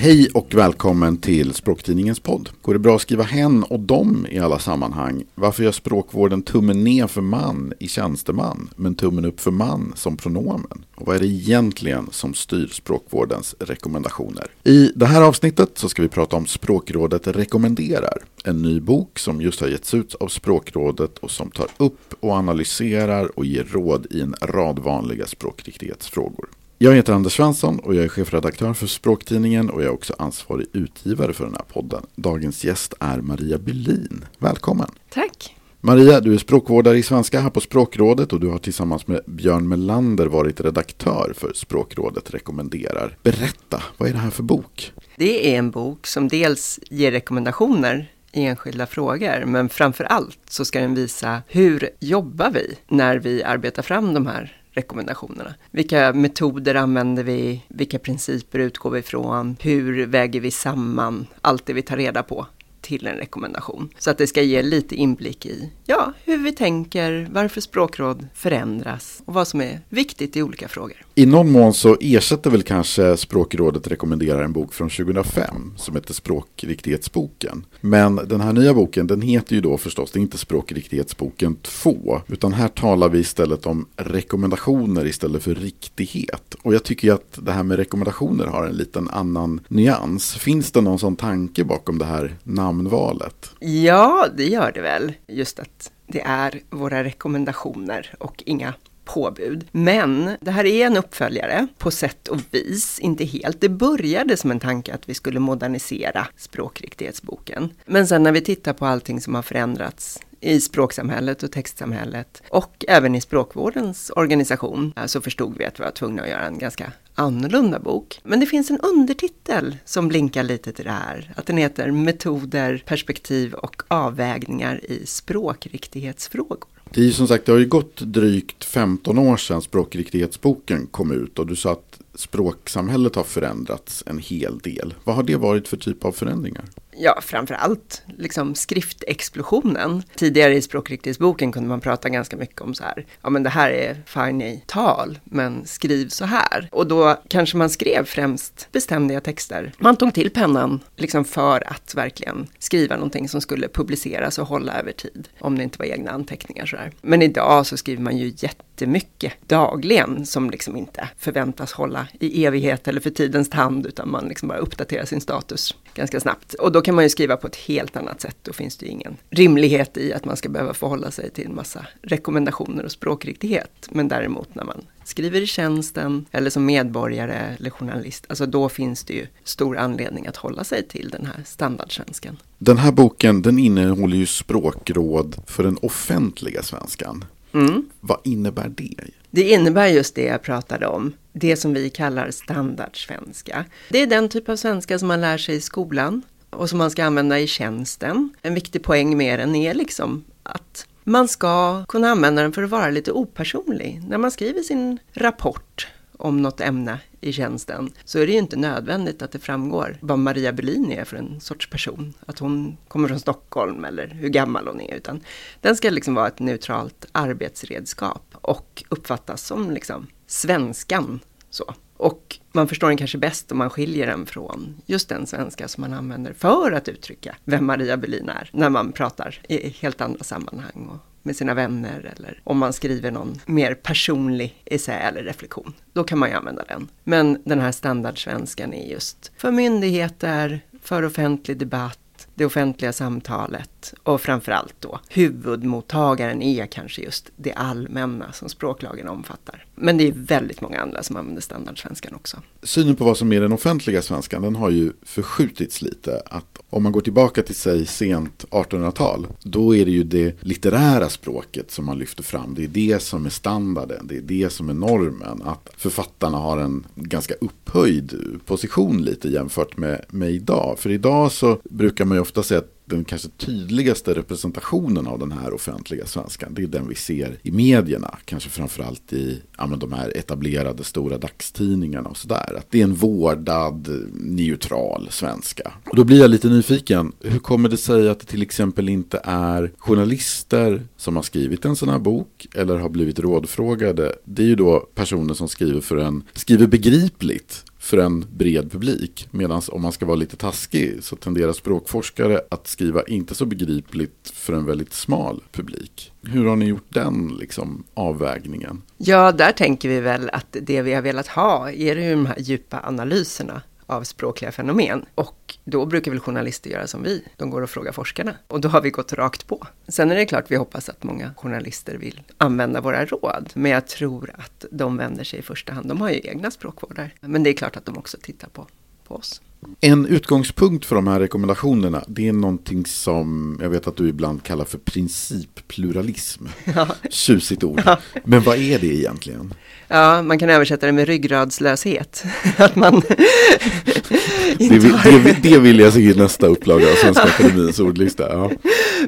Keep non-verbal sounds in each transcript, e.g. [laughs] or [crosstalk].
Hej och välkommen till Språktidningens podd. Går det bra att skriva hen och dom i alla sammanhang? Varför gör språkvården tummen ner för man i tjänsteman, men tummen upp för man som pronomen? Och vad är det egentligen som styr språkvårdens rekommendationer? I det här avsnittet så ska vi prata om Språkrådet rekommenderar. En ny bok som just har getts ut av Språkrådet och som tar upp och analyserar och ger råd i en rad vanliga språkriktighetsfrågor. Jag heter Anders Svensson och jag är chefredaktör för Språktidningen och jag är också ansvarig utgivare för den här podden. Dagens gäst är Maria Bylin. Välkommen! Tack! Maria, du är språkvårdare i svenska här på Språkrådet och du har tillsammans med Björn Melander varit redaktör för Språkrådet rekommenderar. Berätta, vad är det här för bok? Det är en bok som dels ger rekommendationer i enskilda frågor, men framför allt så ska den visa hur jobbar vi när vi arbetar fram de här rekommendationerna. Vilka metoder använder vi? Vilka principer utgår vi ifrån? Hur väger vi samman allt det vi tar reda på till en rekommendation. Så att det ska ge lite inblick i ja, hur vi tänker, varför språkråd förändras och vad som är viktigt i olika frågor. I någon mån så ersätter väl kanske Språkrådet rekommenderar en bok från 2005 som heter Språkriktighetsboken. Men den här nya boken den heter ju då förstås, det är inte Språkriktighetsboken 2 utan här talar vi istället om rekommendationer istället för riktighet. Och jag tycker ju att det här med rekommendationer har en liten annan nyans. Finns det någon sån tanke bakom det här namnet? Namnvalet? Ja, det gör det väl. Just att det är våra rekommendationer och inga påbud. Men det här är en uppföljare på sätt och vis, inte helt. Det började som en tanke att vi skulle modernisera språkriktighetsboken. Men sen när vi tittar på allting som har förändrats i språksamhället och textsamhället och även i språkvårdens organisation eh, så förstod vi att vi var tvungna att göra en ganska annorlunda bok. Men det finns en undertitel som blinkar lite till det här. Att den heter Metoder, perspektiv och avvägningar i språkriktighetsfrågor. Det är ju som sagt, det har ju gått drygt 15 år sedan språkriktighetsboken kom ut och du sa att språksamhället har förändrats en hel del. Vad har det varit för typ av förändringar? ja, framför allt liksom skriftexplosionen. Tidigare i språkriktighetsboken kunde man prata ganska mycket om så här, ja men det här är fine i tal, men skriv så här. Och då kanske man skrev främst beständiga texter. Man tog till pennan liksom för att verkligen skriva någonting som skulle publiceras och hålla över tid, om det inte var egna anteckningar så här. Men idag så skriver man ju jättemycket dagligen som liksom inte förväntas hålla i evighet eller för tidens tand, utan man liksom bara uppdaterar sin status ganska snabbt. Och då kan man ju skriva på ett helt annat sätt. Då finns det ju ingen rimlighet i att man ska behöva förhålla sig till en massa rekommendationer och språkriktighet. Men däremot när man skriver i tjänsten eller som medborgare eller journalist, alltså då finns det ju stor anledning att hålla sig till den här standardsvenskan. Den här boken den innehåller ju språkråd för den offentliga svenskan. Mm. Vad innebär det? Det innebär just det jag pratade om, det som vi kallar standardsvenska. Det är den typ av svenska som man lär sig i skolan och som man ska använda i tjänsten. En viktig poäng med den är liksom att man ska kunna använda den för att vara lite opersonlig. När man skriver sin rapport om något ämne i tjänsten så är det ju inte nödvändigt att det framgår vad Maria Berlin är för en sorts person. Att hon kommer från Stockholm eller hur gammal hon är. Utan den ska liksom vara ett neutralt arbetsredskap och uppfattas som liksom svenskan. Så. Och man förstår den kanske bäst om man skiljer den från just den svenska som man använder för att uttrycka vem Maria Berlin är när man pratar i helt andra sammanhang och med sina vänner eller om man skriver någon mer personlig essä eller reflektion. Då kan man ju använda den. Men den här standardsvenskan är just för myndigheter, för offentlig debatt, det offentliga samtalet och framförallt då huvudmottagaren är kanske just det allmänna som språklagen omfattar. Men det är väldigt många andra som använder standardsvenskan också. Synen på vad som är den offentliga svenskan den har ju förskjutits lite. Att om man går tillbaka till sig sent 1800-tal då är det ju det litterära språket som man lyfter fram. Det är det som är standarden, det är det som är normen. Att författarna har en ganska upphöjd position lite jämfört med, med idag. För idag så brukar man ju ofta säga att den kanske tydligaste representationen av den här offentliga svenskan, det är den vi ser i medierna. Kanske framförallt i ja, men de här etablerade stora dagstidningarna och sådär. Att det är en vårdad, neutral svenska. Och då blir jag lite nyfiken. Hur kommer det sig att det till exempel inte är journalister som har skrivit en sån här bok eller har blivit rådfrågade? Det är ju då personer som skriver för en, skriver begripligt för en bred publik. Medan om man ska vara lite taskig så tenderar språkforskare att skriva inte så begripligt för en väldigt smal publik. Hur har ni gjort den liksom, avvägningen? Ja, där tänker vi väl att det vi har velat ha är de här djupa analyserna av språkliga fenomen. Och då brukar väl journalister göra som vi, de går och frågar forskarna. Och då har vi gått rakt på. Sen är det klart vi hoppas att många journalister vill använda våra råd. Men jag tror att de vänder sig i första hand, de har ju egna språkvårdare. Men det är klart att de också tittar på, på oss. En utgångspunkt för de här rekommendationerna det är någonting som jag vet att du ibland kallar för princippluralism. [laughs] Ja. Tjusigt ord. Ja. Men vad är det egentligen? Ja, man kan översätta det med ryggradslöshet. [laughs] att man [laughs] det, vill, det, det vill jag se i nästa upplaga av Svenska Akademins ordlista. Ja.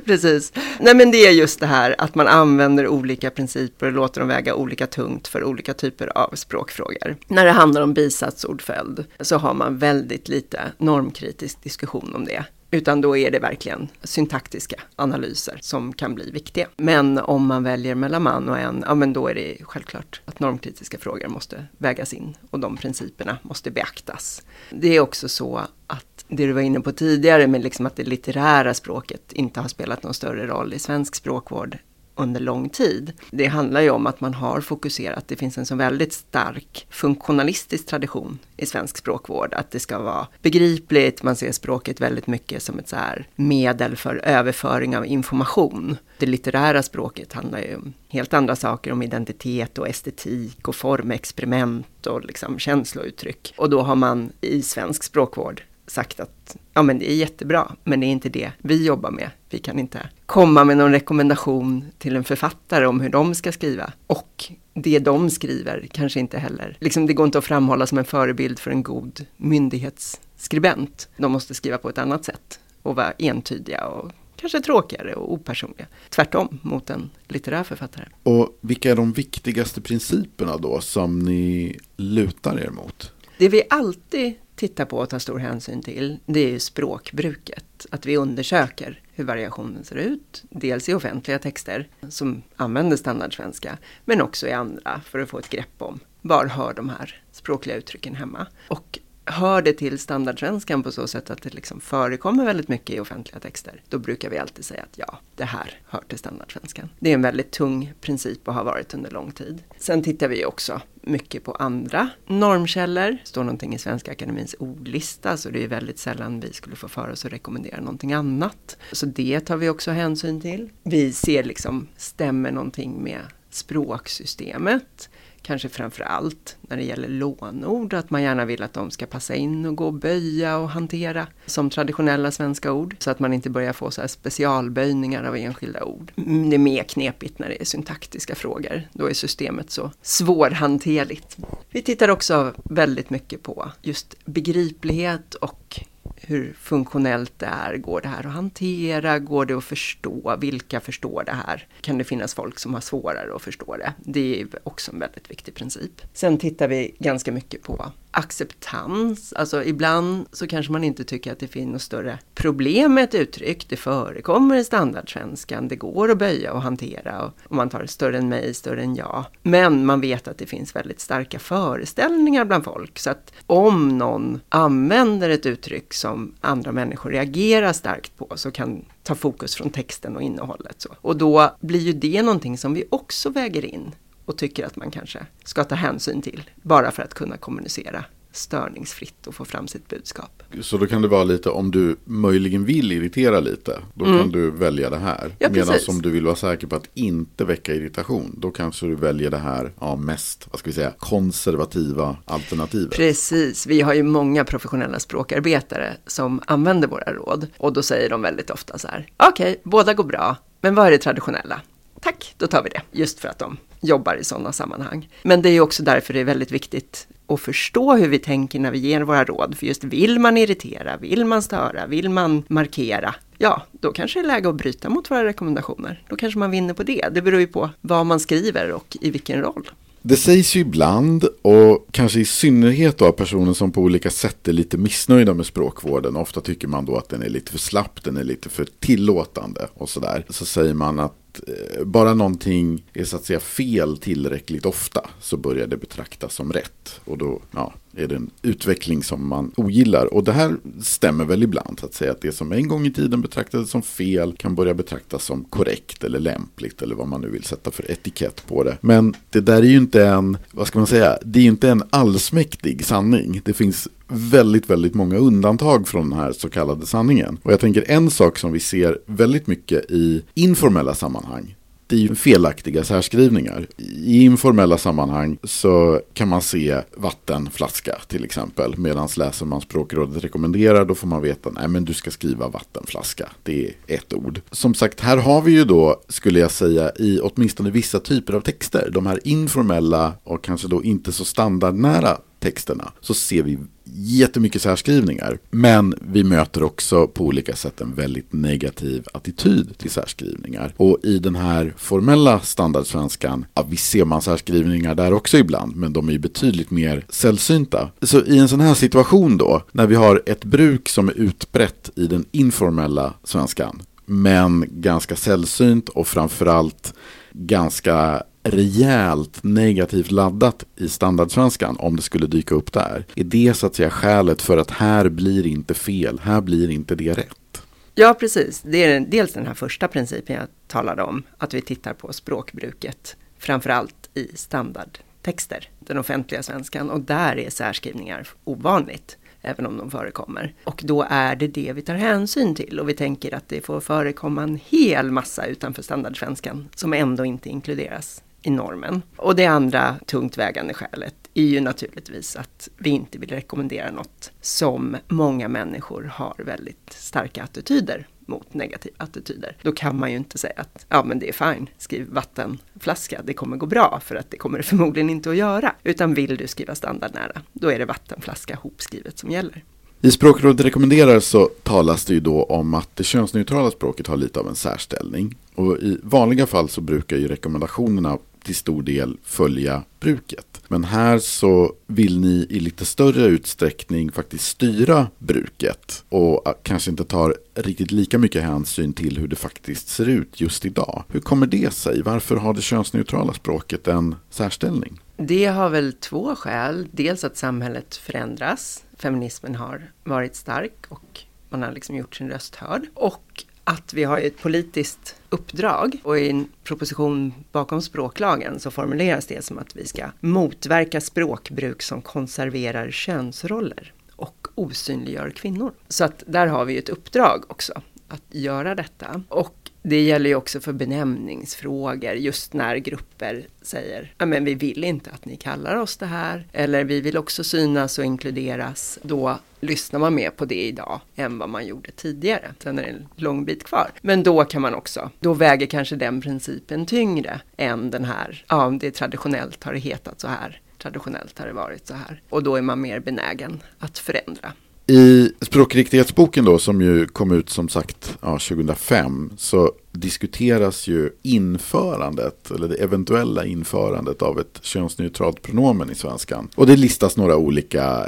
Precis. Nej men det är just det här att man använder olika principer och låter dem väga olika tungt för olika typer av språkfrågor. När det handlar om bisatsordföljd så har man väldigt lite normkritisk diskussion om det. Utan då är det verkligen syntaktiska analyser som kan bli viktiga. Men om man väljer mellan man och en, ja men då är det självklart att normkritiska frågor måste vägas in och de principerna måste beaktas. Det är också så att det du var inne på tidigare med liksom att det litterära språket inte har spelat någon större roll i svensk språkvård under lång tid. Det handlar ju om att man har fokuserat, det finns en så väldigt stark funktionalistisk tradition i svensk språkvård, att det ska vara begripligt, man ser språket väldigt mycket som ett så här medel för överföring av information. Det litterära språket handlar ju om helt andra saker, om identitet och estetik och formexperiment och liksom känslouttryck. Och då har man i svensk språkvård sagt att ja men det är jättebra, men det är inte det vi jobbar med. Vi kan inte komma med någon rekommendation till en författare om hur de ska skriva. Och det de skriver kanske inte heller, liksom det går inte att framhålla som en förebild för en god myndighetsskribent. De måste skriva på ett annat sätt och vara entydiga och kanske tråkigare och opersonliga. Tvärtom mot en litterär författare. Och vilka är de viktigaste principerna då som ni lutar er mot? Det vi alltid titta på och ta stor hänsyn till, det är ju språkbruket. Att vi undersöker hur variationen ser ut. Dels i offentliga texter som använder standardsvenska, men också i andra för att få ett grepp om var hör de här språkliga uttrycken hemma. Och hör det till standardsvenskan på så sätt att det liksom förekommer väldigt mycket i offentliga texter, då brukar vi alltid säga att ja, det här hör till standardsvenskan. Det är en väldigt tung princip och har varit under lång tid. Sen tittar vi också mycket på andra normkällor. Det står någonting i Svenska Akademins ordlista så det är väldigt sällan vi skulle få för oss att rekommendera någonting annat. Så det tar vi också hänsyn till. Vi ser liksom, stämmer någonting med språksystemet? Kanske framför allt när det gäller lånord, att man gärna vill att de ska passa in och gå och böja och hantera som traditionella svenska ord. Så att man inte börjar få så här specialböjningar av enskilda ord. Mm, det är mer knepigt när det är syntaktiska frågor. Då är systemet så svårhanterligt. Vi tittar också väldigt mycket på just begriplighet och hur funktionellt det är. Går det här att hantera? Går det att förstå? Vilka förstår det här? Kan det finnas folk som har svårare att förstå det? Det är också en väldigt viktig princip. Sen tittar vi ganska mycket på acceptans. Alltså ibland så kanske man inte tycker att det finns något större problem med ett uttryck. Det förekommer i standardsvenskan. Det går att böja och hantera. Och om man tar större än mig, större än jag. Men man vet att det finns väldigt starka föreställningar bland folk. Så att om någon använder ett uttryck som som andra människor reagerar starkt på så kan ta fokus från texten och innehållet. Så. Och då blir ju det någonting som vi också väger in och tycker att man kanske ska ta hänsyn till. Bara för att kunna kommunicera störningsfritt och få fram sitt budskap. Så då kan det vara lite om du möjligen vill irritera lite. Då mm. kan du välja det här. Ja, Medan om du vill vara säker på att inte väcka irritation. Då kanske du väljer det här ja, mest vad ska vi säga, konservativa alternativet. Precis. Vi har ju många professionella språkarbetare som använder våra råd. Och då säger de väldigt ofta så här. Okej, okay, båda går bra. Men vad är det traditionella? Tack, då tar vi det. Just för att de jobbar i sådana sammanhang. Men det är också därför det är väldigt viktigt och förstå hur vi tänker när vi ger våra råd. För just vill man irritera, vill man störa, vill man markera, ja, då kanske det är läge att bryta mot våra rekommendationer. Då kanske man vinner på det. Det beror ju på vad man skriver och i vilken roll. Det sägs ju ibland, och kanske i synnerhet av personer som på olika sätt är lite missnöjda med språkvården. Ofta tycker man då att den är lite för slapp, den är lite för tillåtande och sådär. Så säger man att Eh, bara någonting är så att säga fel tillräckligt ofta så börjar det betraktas som rätt. Och då ja, är det en utveckling som man ogillar. Och det här stämmer väl ibland. Att säga att det som en gång i tiden betraktades som fel kan börja betraktas som korrekt eller lämpligt. Eller vad man nu vill sätta för etikett på det. Men det där är ju inte en, vad ska man säga, det är ju inte en allsmäktig sanning. Det finns väldigt, väldigt många undantag från den här så kallade sanningen. Och jag tänker en sak som vi ser väldigt mycket i informella sammanhang det är ju felaktiga särskrivningar. I informella sammanhang så kan man se vattenflaska till exempel. Medan läser man språkrådet rekommenderar då får man veta nej men du ska skriva vattenflaska. Det är ett ord. Som sagt här har vi ju då skulle jag säga i åtminstone vissa typer av texter. De här informella och kanske då inte så standardnära texterna så ser vi jättemycket särskrivningar. Men vi möter också på olika sätt en väldigt negativ attityd till särskrivningar. Och i den här formella standardsvenskan, ja, visst ser man särskrivningar där också ibland, men de är ju betydligt mer sällsynta. Så i en sån här situation då, när vi har ett bruk som är utbrett i den informella svenskan, men ganska sällsynt och framförallt ganska rejält negativt laddat i standardsvenskan om det skulle dyka upp där. Är det så att säga skälet för att här blir inte fel, här blir inte det rätt? Ja, precis. Det är dels den här första principen jag talade om, att vi tittar på språkbruket, framförallt i standardtexter, den offentliga svenskan, och där är särskrivningar ovanligt även om de förekommer. Och då är det det vi tar hänsyn till och vi tänker att det får förekomma en hel massa utanför standardsvenskan som ändå inte inkluderas i normen. Och det andra tungt vägande skälet är ju naturligtvis att vi inte vill rekommendera något som många människor har väldigt starka attityder mot negativa attityder. Då kan man ju inte säga att ja men det är fine, skriv vattenflaska, det kommer gå bra för att det kommer det förmodligen inte att göra. Utan vill du skriva standardnära, då är det vattenflaska hopskrivet som gäller. I språkrådet rekommenderar så talas det ju då om att det könsneutrala språket har lite av en särställning. Och i vanliga fall så brukar ju rekommendationerna till stor del följa bruket. Men här så vill ni i lite större utsträckning faktiskt styra bruket och ah, kanske inte tar riktigt lika mycket hänsyn till hur det faktiskt ser ut just idag. Hur kommer det sig? Varför har det könsneutrala språket en särställning? Det har väl två skäl. Dels att samhället förändras. Feminismen har varit stark och man har liksom gjort sin röst hörd. Och att vi har ett politiskt uppdrag och i en proposition bakom språklagen så formuleras det som att vi ska motverka språkbruk som konserverar könsroller och osynliggör kvinnor. Så att där har vi ett uppdrag också att göra detta. Och det gäller ju också för benämningsfrågor, just när grupper säger ja men vi vill inte att ni kallar oss det här, eller vi vill också synas och inkluderas. Då lyssnar man mer på det idag än vad man gjorde tidigare. Sen är det en lång bit kvar. Men då kan man också, då väger kanske den principen tyngre än den här, ja det traditionellt har det hetat så här, traditionellt har det varit så här. Och då är man mer benägen att förändra. I språkriktighetsboken då som ju kom ut som sagt ja, 2005 så diskuteras ju införandet, eller det eventuella införandet av ett könsneutralt pronomen i svenskan. Och det listas några olika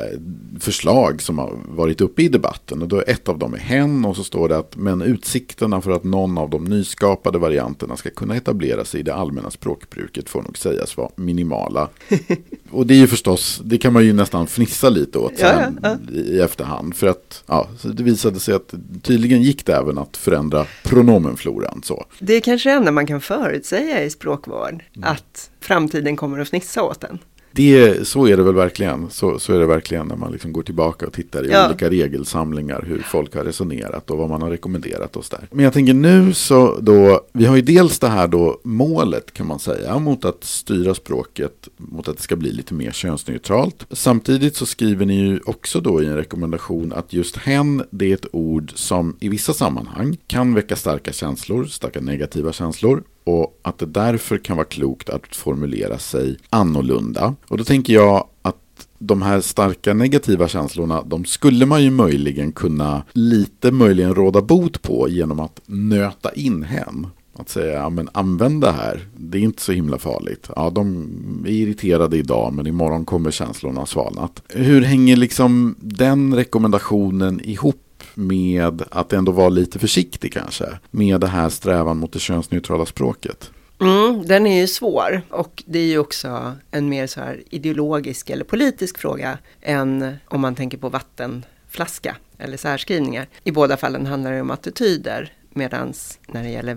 förslag som har varit uppe i debatten. Och då ett av dem är hen och så står det att men utsikterna för att någon av de nyskapade varianterna ska kunna etablera sig i det allmänna språkbruket får nog sägas vara minimala. [laughs] och det är ju förstås, det kan man ju nästan fnissa lite åt sen ja, ja. i efterhand. För att ja, det visade sig att tydligen gick det även att förändra pronomenfloran ibland. Så. Det är kanske det enda man kan förutsäga i språkvård, mm. att framtiden kommer att fnissa åt en. Det, så är det väl verkligen. Så, så är det verkligen när man liksom går tillbaka och tittar i ja. olika regelsamlingar hur folk har resonerat och vad man har rekommenderat oss där. Men jag tänker nu så då, vi har ju dels det här då målet kan man säga mot att styra språket mot att det ska bli lite mer könsneutralt. Samtidigt så skriver ni ju också då i en rekommendation att just hen det är ett ord som i vissa sammanhang kan väcka starka känslor, starka negativa känslor och att det därför kan vara klokt att formulera sig annorlunda. Och då tänker jag att de här starka negativa känslorna, de skulle man ju möjligen kunna lite möjligen råda bot på genom att nöta in hen. Att säga, ja men använd det här, det är inte så himla farligt. Ja, de är irriterade idag men imorgon kommer känslorna svalnat. Hur hänger liksom den rekommendationen ihop med att ändå vara lite försiktig kanske med det här strävan mot det könsneutrala språket? Mm, den är ju svår och det är ju också en mer så här ideologisk eller politisk fråga än om man tänker på vattenflaska eller särskrivningar. I båda fallen handlar det om attityder medan när det gäller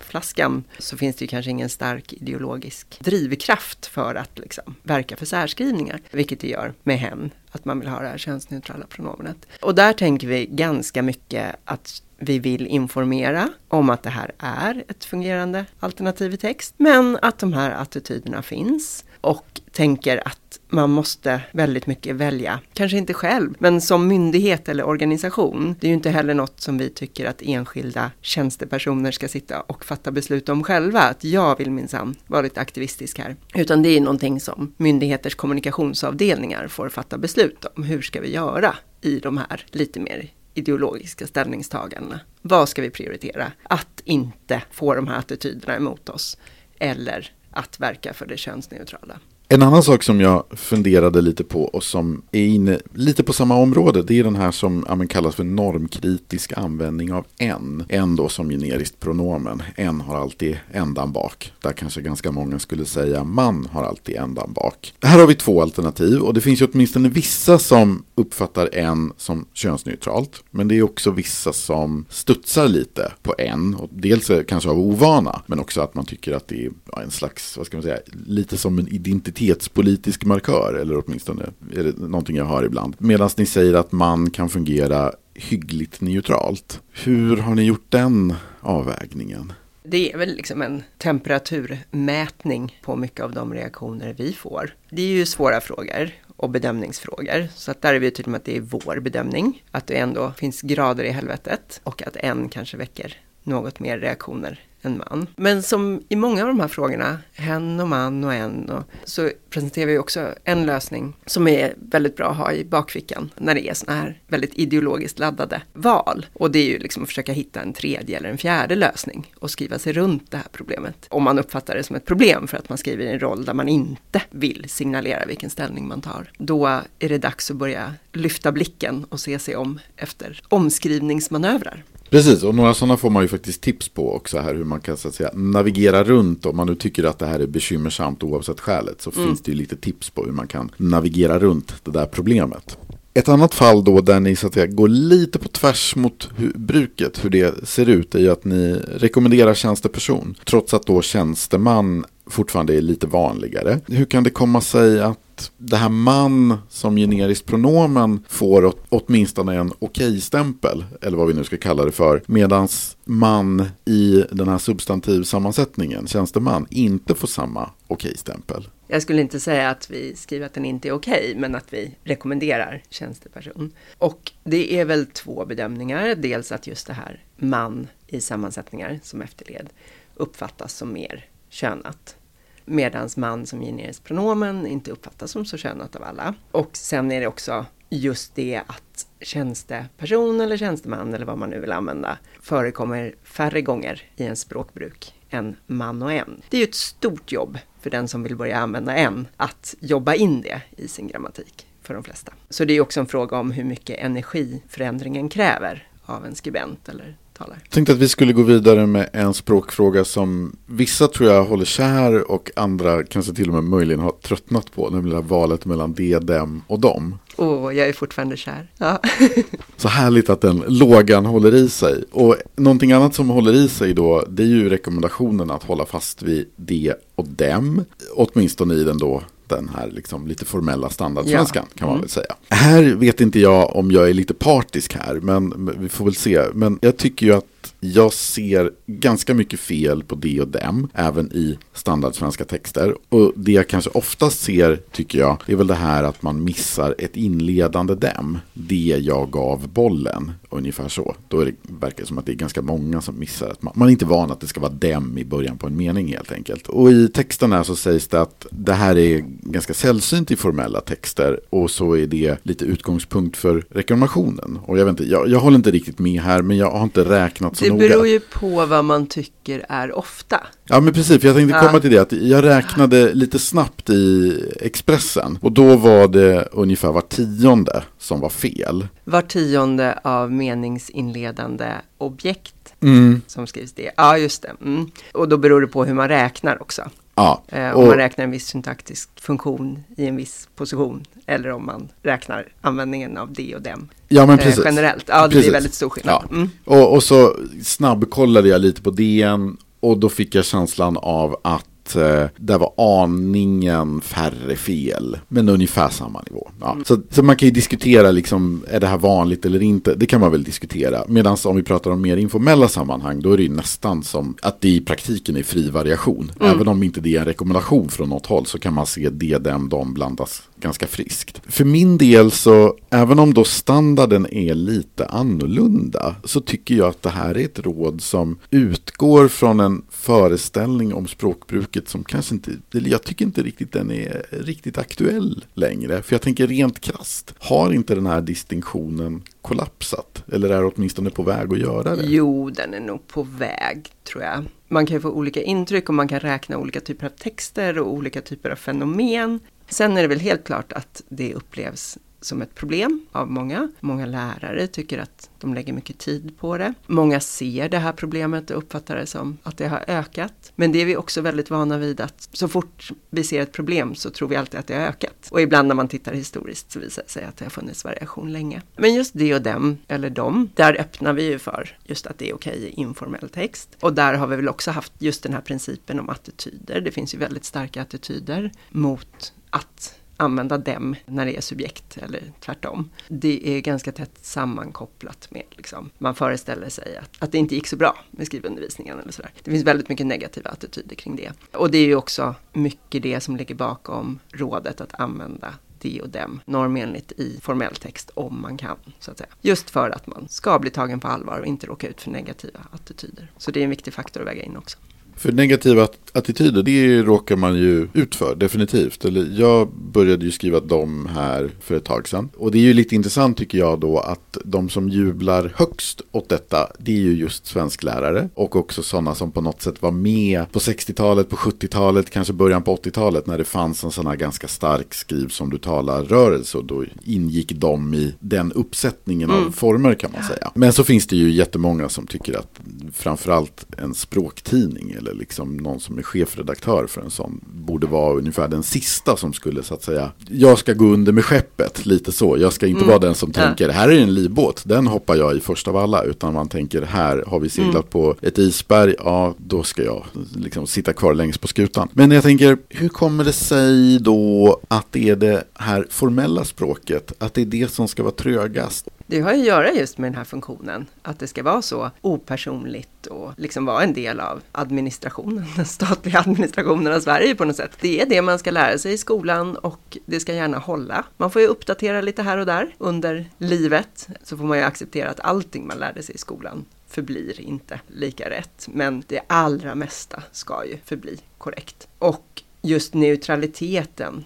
flaskan så finns det ju kanske ingen stark ideologisk drivkraft för att liksom verka för särskrivningar, vilket det gör med hen, att man vill ha det här könsneutrala pronomenet. Och där tänker vi ganska mycket att vi vill informera om att det här är ett fungerande alternativ i text, men att de här attityderna finns och tänker att man måste väldigt mycket välja, kanske inte själv, men som myndighet eller organisation. Det är ju inte heller något som vi tycker att enskilda tjänstepersoner ska sitta och fatta beslut om själva, att jag vill minsann vara lite aktivistisk här. Utan det är någonting som myndigheters kommunikationsavdelningar får fatta beslut om. Hur ska vi göra i de här lite mer ideologiska ställningstagandena. Vad ska vi prioritera? Att inte få de här attityderna emot oss eller att verka för det könsneutrala. En annan sak som jag funderade lite på och som är inne lite på samma område det är den här som ja, kallas för normkritisk användning av en. En då som generiskt pronomen. En har alltid ändan bak. Där kanske ganska många skulle säga man har alltid ändan bak. Här har vi två alternativ och det finns ju åtminstone vissa som uppfattar en som könsneutralt. Men det är också vissa som studsar lite på en. Och dels kanske av ovana men också att man tycker att det är en slags, vad ska man säga, lite som en identitet identitetspolitisk markör, eller åtminstone är det någonting jag hör ibland. Medan ni säger att man kan fungera hyggligt neutralt. Hur har ni gjort den avvägningen? Det är väl liksom en temperaturmätning på mycket av de reaktioner vi får. Det är ju svåra frågor och bedömningsfrågor. Så att där är vi tydliga med att det är vår bedömning. Att det ändå finns grader i helvetet och att en kanske väcker något mer reaktioner en man. Men som i många av de här frågorna, hen och man och en, och, så presenterar vi också en lösning som är väldigt bra att ha i bakfickan när det är sådana här väldigt ideologiskt laddade val. Och det är ju liksom att försöka hitta en tredje eller en fjärde lösning och skriva sig runt det här problemet. Om man uppfattar det som ett problem för att man skriver i en roll där man inte vill signalera vilken ställning man tar. Då är det dags att börja lyfta blicken och se sig om efter omskrivningsmanövrar. Precis, och några sådana får man ju faktiskt tips på också här hur man kan så att säga navigera runt om man nu tycker att det här är bekymmersamt oavsett skälet så mm. finns det ju lite tips på hur man kan navigera runt det där problemet. Ett annat fall då där ni så att säga, går lite på tvärs mot hur, bruket, hur det ser ut, är ju att ni rekommenderar tjänsteperson. Trots att då tjänsteman fortfarande är lite vanligare. Hur kan det komma sig att det här man som generiskt pronomen får åtminstone en okej-stämpel, eller vad vi nu ska kalla det för, medan man i den här substantivsammansättningen, tjänsteman, inte får samma okej-stämpel. Jag skulle inte säga att vi skriver att den inte är okej, men att vi rekommenderar tjänsteperson. Och det är väl två bedömningar, dels att just det här man i sammansättningar som efterled uppfattas som mer könat Medans man som generiskt pronomen inte uppfattas som så könat av alla. Och sen är det också just det att tjänsteperson eller tjänsteman eller vad man nu vill använda förekommer färre gånger i en språkbruk än man och en. Det är ju ett stort jobb för den som vill börja använda en att jobba in det i sin grammatik för de flesta. Så det är också en fråga om hur mycket energi förändringen kräver av en skribent eller talar. Jag tänkte att vi skulle gå vidare med en språkfråga som vissa tror jag håller kär och andra kanske till och med möjligen har tröttnat på, nämligen valet mellan det, dem och dem. Åh, oh, jag är fortfarande kär. Ja. [laughs] Så härligt att den lågan håller i sig. Och någonting annat som håller i sig då, det är ju rekommendationen att hålla fast vid det och dem. Åtminstone i den då den här liksom lite formella standardsvenskan ja. kan man mm. väl säga. Här vet inte jag om jag är lite partisk här, men vi får väl se. Men jag tycker ju att jag ser ganska mycket fel på det och dem, även i standardsvenska texter. Och det jag kanske oftast ser, tycker jag, är väl det här att man missar ett inledande dem. Det jag gav bollen, ungefär så. Då är det, verkar det som att det är ganska många som missar att man, man är inte van att det ska vara dem i början på en mening helt enkelt. Och i texten här så sägs det att det här är ganska sällsynt i formella texter och så är det lite utgångspunkt för reklamationen. Och jag vet inte, jag, jag håller inte riktigt med här, men jag har inte räknat så det noga. Det beror ju på vad man tycker är ofta. Ja men precis, för jag tänkte komma till det att jag räknade lite snabbt i Expressen och då var det ungefär var tionde som var fel. Var tionde av meningsinledande objekt Mm. som skrivs det. Ja, just det. Mm. Och då beror det på hur man räknar också. Ja, Eh, om man räknar en viss syntaktisk funktion i en viss position eller om man räknar användningen av det och dem ja men eh, precis. generellt. Ja, det Precis. är väldigt stor skillnad. Ja. Mm. Och, och så snabbkollade jag lite på DN och då fick jag känslan av att eh, det var aningen färre fel, men ungefär samma nivå. Ja. Mm. Så, så man kan ju diskutera, liksom, är det här vanligt eller inte? Det kan man väl diskutera. Medan om vi pratar om mer informella sammanhang, då är det ju nästan som att det i praktiken är fri variation. Mm. Även om inte det är en rekommendation från något håll så kan man se det, dem, de blandas ganska friskt. För min del så, även om då standarden är lite annorlunda, så tycker jag att det här är ett råd som utgår från en föreställning om språkbruket som kanske inte, eller jag tycker inte riktigt den är riktigt aktuell längre. För jag tänker rent krasst, har inte den här distinktionen kollapsat? Eller är åtminstone på väg att göra det? Jo, den är nog på väg, tror jag. Man kan ju få olika intryck och man kan räkna olika typer av texter och olika typer av fenomen. Sen är det väl helt klart att det upplevs som ett problem av många. Många lärare tycker att de lägger mycket tid på det. Många ser det här problemet och uppfattar det som att det har ökat. Men det är vi också väldigt vana vid att så fort vi ser ett problem så tror vi alltid att det har ökat. Och ibland när man tittar historiskt så visar det sig att det har funnits variation länge. Men just det och dem, eller dem, där öppnar vi ju för just att det är okej i informell text. Och där har vi väl också haft just den här principen om attityder. Det finns ju väldigt starka attityder mot att använda dem när det är subjekt eller tvärtom. Det är ganska tätt sammankopplat med, liksom, man föreställer sig att, att det inte gick så bra med skrivundervisningen eller sådär. Det finns väldigt mycket negativa attityder kring det. Och det är ju också mycket det som ligger bakom rådet att använda de och dem normenligt i formell text om man kan. så att säga. Just för att man ska bli tagen på allvar och inte råka ut för negativa attityder. Så det är en viktig faktor att väga in också. För negativa attityder, det råkar man ju ut för, definitivt. Eller jag började ju skriva dem här för ett tag sedan. Och det är ju lite intressant tycker jag då att de som jublar högst åt detta, det är ju just svensklärare. Och också sådana som på något sätt var med på 60-talet, på 70-talet, kanske början på 80-talet när det fanns en sån här ganska stark skriv som du talar-rörelse. Och då ingick de i den uppsättningen av former kan man säga. Men så finns det ju jättemånga som tycker att framförallt en språktidning eller liksom någon som är chefredaktör för en sån borde vara ungefär den sista som skulle så att säga jag ska gå under med skeppet, lite så. Jag ska inte Mm. vara den som tänker här är en livbåt, den hoppar jag i först av alla. Utan man tänker här har vi seglat Mm. på ett isberg, ja då ska jag liksom sitta kvar längst på skutan. Men jag tänker, hur kommer det sig då att det är det här formella språket, att det är det som ska vara trögast? Det har ju att göra just med den här funktionen, att det ska vara så opersonligt och liksom vara en del av administrationen, den statliga administrationen av Sverige på något sätt. Det är det man ska lära sig i skolan och det ska gärna hålla. Man får ju uppdatera lite här och där under livet, så får man ju acceptera att allting man lärde sig i skolan förblir inte lika rätt. Men det allra mesta ska ju förbli korrekt. Och just neutraliteten,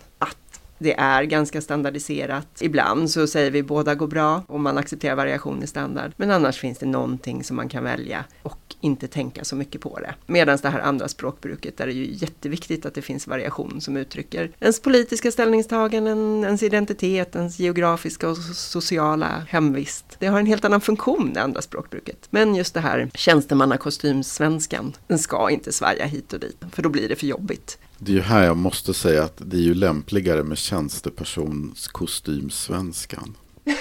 det är ganska standardiserat. Ibland så säger vi båda går bra och man accepterar variation i standard. Men annars finns det någonting som man kan välja och inte tänka så mycket på det. Medan det här andra språkbruket där det är ju jätteviktigt att det finns variation som uttrycker ens politiska ställningstaganden, ens identitet, ens geografiska och sociala hemvist. Det har en helt annan funktion det andra språkbruket. Men just det här tjänstemannakostymsvenskan, den ska inte svaja hit och dit, för då blir det för jobbigt. Det är ju här jag måste säga att det är ju lämpligare med tjänstepersonskostymsvenskan. [laughs]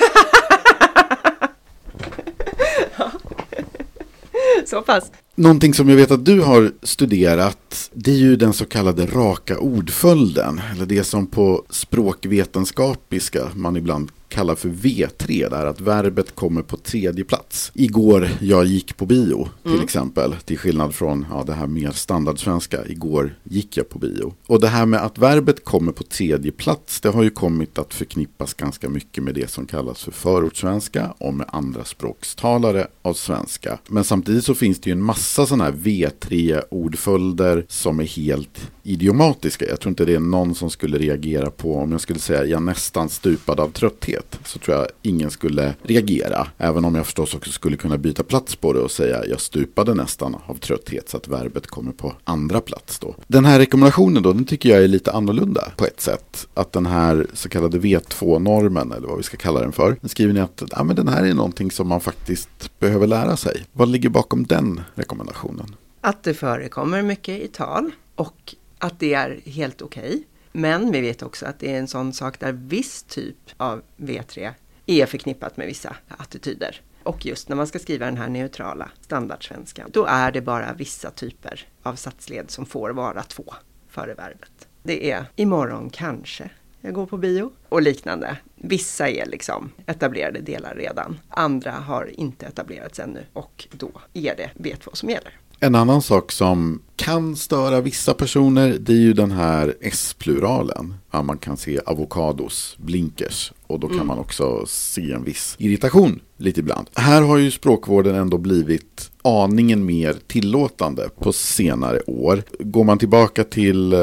Så pass. Någonting som jag vet att du har studerat, det är ju den så kallade raka ordföljden. Eller det som på språkvetenskapiska man ibland kallar för V3, där att verbet kommer på tredje plats. Igår jag gick på bio till exempel, till skillnad från ja, det här mer standardsvenska, igår gick jag på bio. Och det här med att verbet kommer på tredje plats, det har ju kommit att förknippas ganska mycket med det som kallas för förortssvenska och med andra språkstalare av svenska. Men samtidigt så finns det ju en massa sådana här V3-ordföljder som är helt idiomatiska. Jag tror inte det är någon som skulle reagera på om jag skulle säga jag nästan stupade av trötthet. Så tror jag ingen skulle reagera. Även om jag förstås också skulle kunna byta plats på det och säga jag stupade nästan av trötthet så att verbet kommer på andra plats då. Den här rekommendationen då, den tycker jag är lite annorlunda på ett sätt. Att den här så kallade V2-normen, eller vad vi ska kalla den för, den skriver ni att ja, men den här är någonting som man faktiskt behöver lära sig. Vad ligger bakom den rekommendationen? Att det förekommer mycket i tal och att det är helt okej. Okay. Men vi vet också att det är en sån sak där viss typ av V3 är förknippat med vissa attityder. Och just när man ska skriva den här neutrala standardsvenskan, då är det bara vissa typer av satsled som får vara två före verbet. Det är imorgon kanske jag går på bio och liknande. Vissa är liksom etablerade delar redan. Andra har inte etablerats ännu och då är det V2 som gäller. En annan sak som kan störa vissa personer det är ju den här S-pluralen. Ja, man kan se avokados, blinkers och då kan mm. man också se en viss irritation lite ibland. Här har ju språkvården ändå blivit aningen mer tillåtande på senare år. Går man tillbaka till, eh,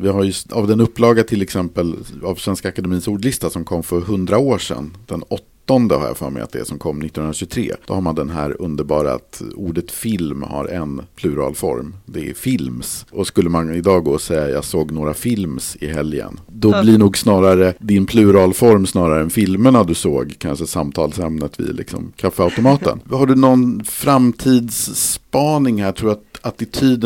vi har ju av den upplaga till exempel av Svenska Akademins ordlista som kom för hundra år sedan, den 8 har jag för mig att det är som kom 1923. Då har man den här underbara att ordet film har en pluralform. Det är films. Och skulle man idag gå och säga jag såg några films i helgen. Då mm. blir nog snarare din pluralform snarare än filmerna du såg. Kanske samtalsämnet vid liksom kaffeautomaten. [laughs] har du någon framtidsspaning här? Tror du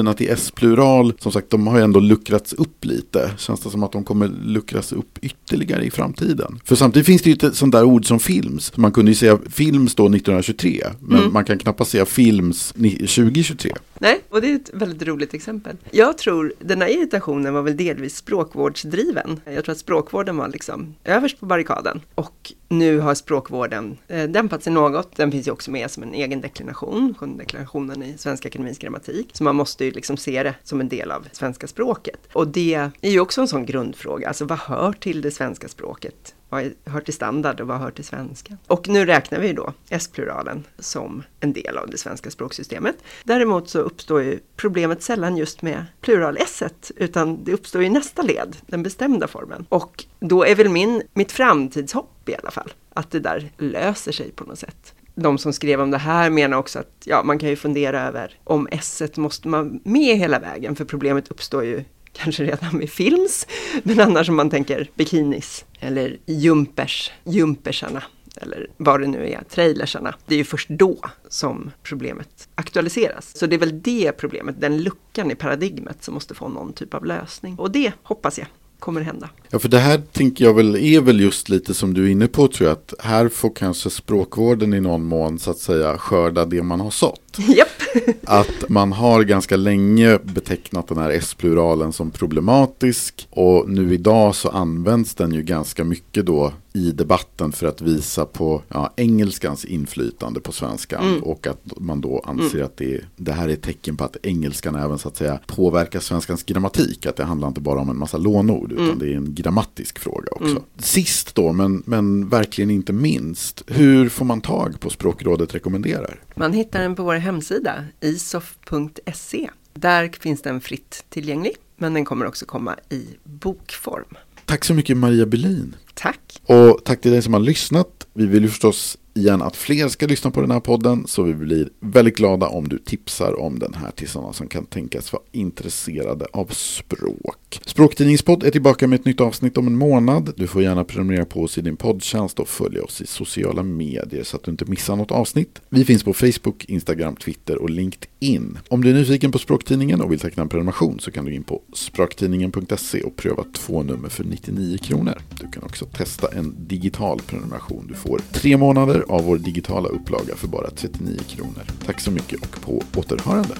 att till S-plural, som sagt, de har ju ändå luckrats upp lite. Känns det som att de kommer luckras upp ytterligare i framtiden? För samtidigt finns det ju ett sånt där ord som films. Man kunde ju säga films då 1923, men mm. man kan knappast säga films 2023. Nej, och det är ett väldigt roligt exempel. Jag tror den här irritationen var väl delvis språkvårdsdriven. Jag tror att språkvården var liksom överst på barrikaden och nu har språkvården eh, dämpat sig något. Den finns ju också med som en egen deklination, deklarationen i Svenska Akademins grammatik. Så man måste ju liksom se det som en del av svenska språket. Och det är ju också en sån grundfråga, alltså vad hör till det svenska språket? Vad hör till standard och vad hör till svenska? Och nu räknar vi då S-pluralen som en del av det svenska språksystemet. Däremot så uppstår ju problemet sällan just med plural-S, utan det uppstår i nästa led, den bestämda formen. Och då är väl min, mitt framtidshopp i alla fall, att det där löser sig på något sätt de som skrev om det här menar också att ja, man kan ju fundera över om S måste man med hela vägen, för problemet uppstår ju kanske redan med films, men annars om man tänker bikinis eller jumpers, jumpersarna eller vad det nu är, trailersarna. Det är ju först då som problemet aktualiseras. Så det är väl det problemet, den luckan i paradigmet som måste få någon typ av lösning. Och det hoppas jag kommer hända. Ja, för det här tänker jag väl är väl just lite som du är inne på tror jag. Att här får kanske språkvården i någon mån så att säga skörda det man har sått. [laughs] Japp. att man har ganska länge betecknat den här S-pluralen som problematisk. Och nu idag så används den ju ganska mycket då i debatten för att visa på ja, engelskans inflytande på svenskan. Mm. Och att man då anser mm. att det, det här är ett tecken på att engelskan även så att säga påverkar svenskans grammatik. Att det handlar inte bara om en massa lånord utan mm. det är en grammatisk fråga också. Mm. Sist då, men, men verkligen inte minst, hur får man tag på Språkrådet rekommenderar? Man hittar den på vår hemsida isof.se. Där finns den fritt tillgänglig, men den kommer också komma i bokform. Tack så mycket Maria Bylin. Tack. Och tack till dig som har lyssnat. Vi vill ju förstås igen att fler ska lyssna på den här podden. Så vi blir väldigt glada om du tipsar om den här till sådana som kan tänkas vara intresserade av språk. Språktidningspodd är tillbaka med ett nytt avsnitt om en månad. Du får gärna prenumerera på oss i din poddtjänst och följa oss i sociala medier så att du inte missar något avsnitt. Vi finns på Facebook, Instagram, Twitter och LinkedIn. Om du är nyfiken på Språktidningen och vill teckna en prenumeration så kan du in på språktidningen.se och pröva två nummer för 99 kronor. Du kan också testa en digital prenumeration. Du får tre månader av vår digitala upplaga för bara 39 kronor. Tack så mycket och på återhörande.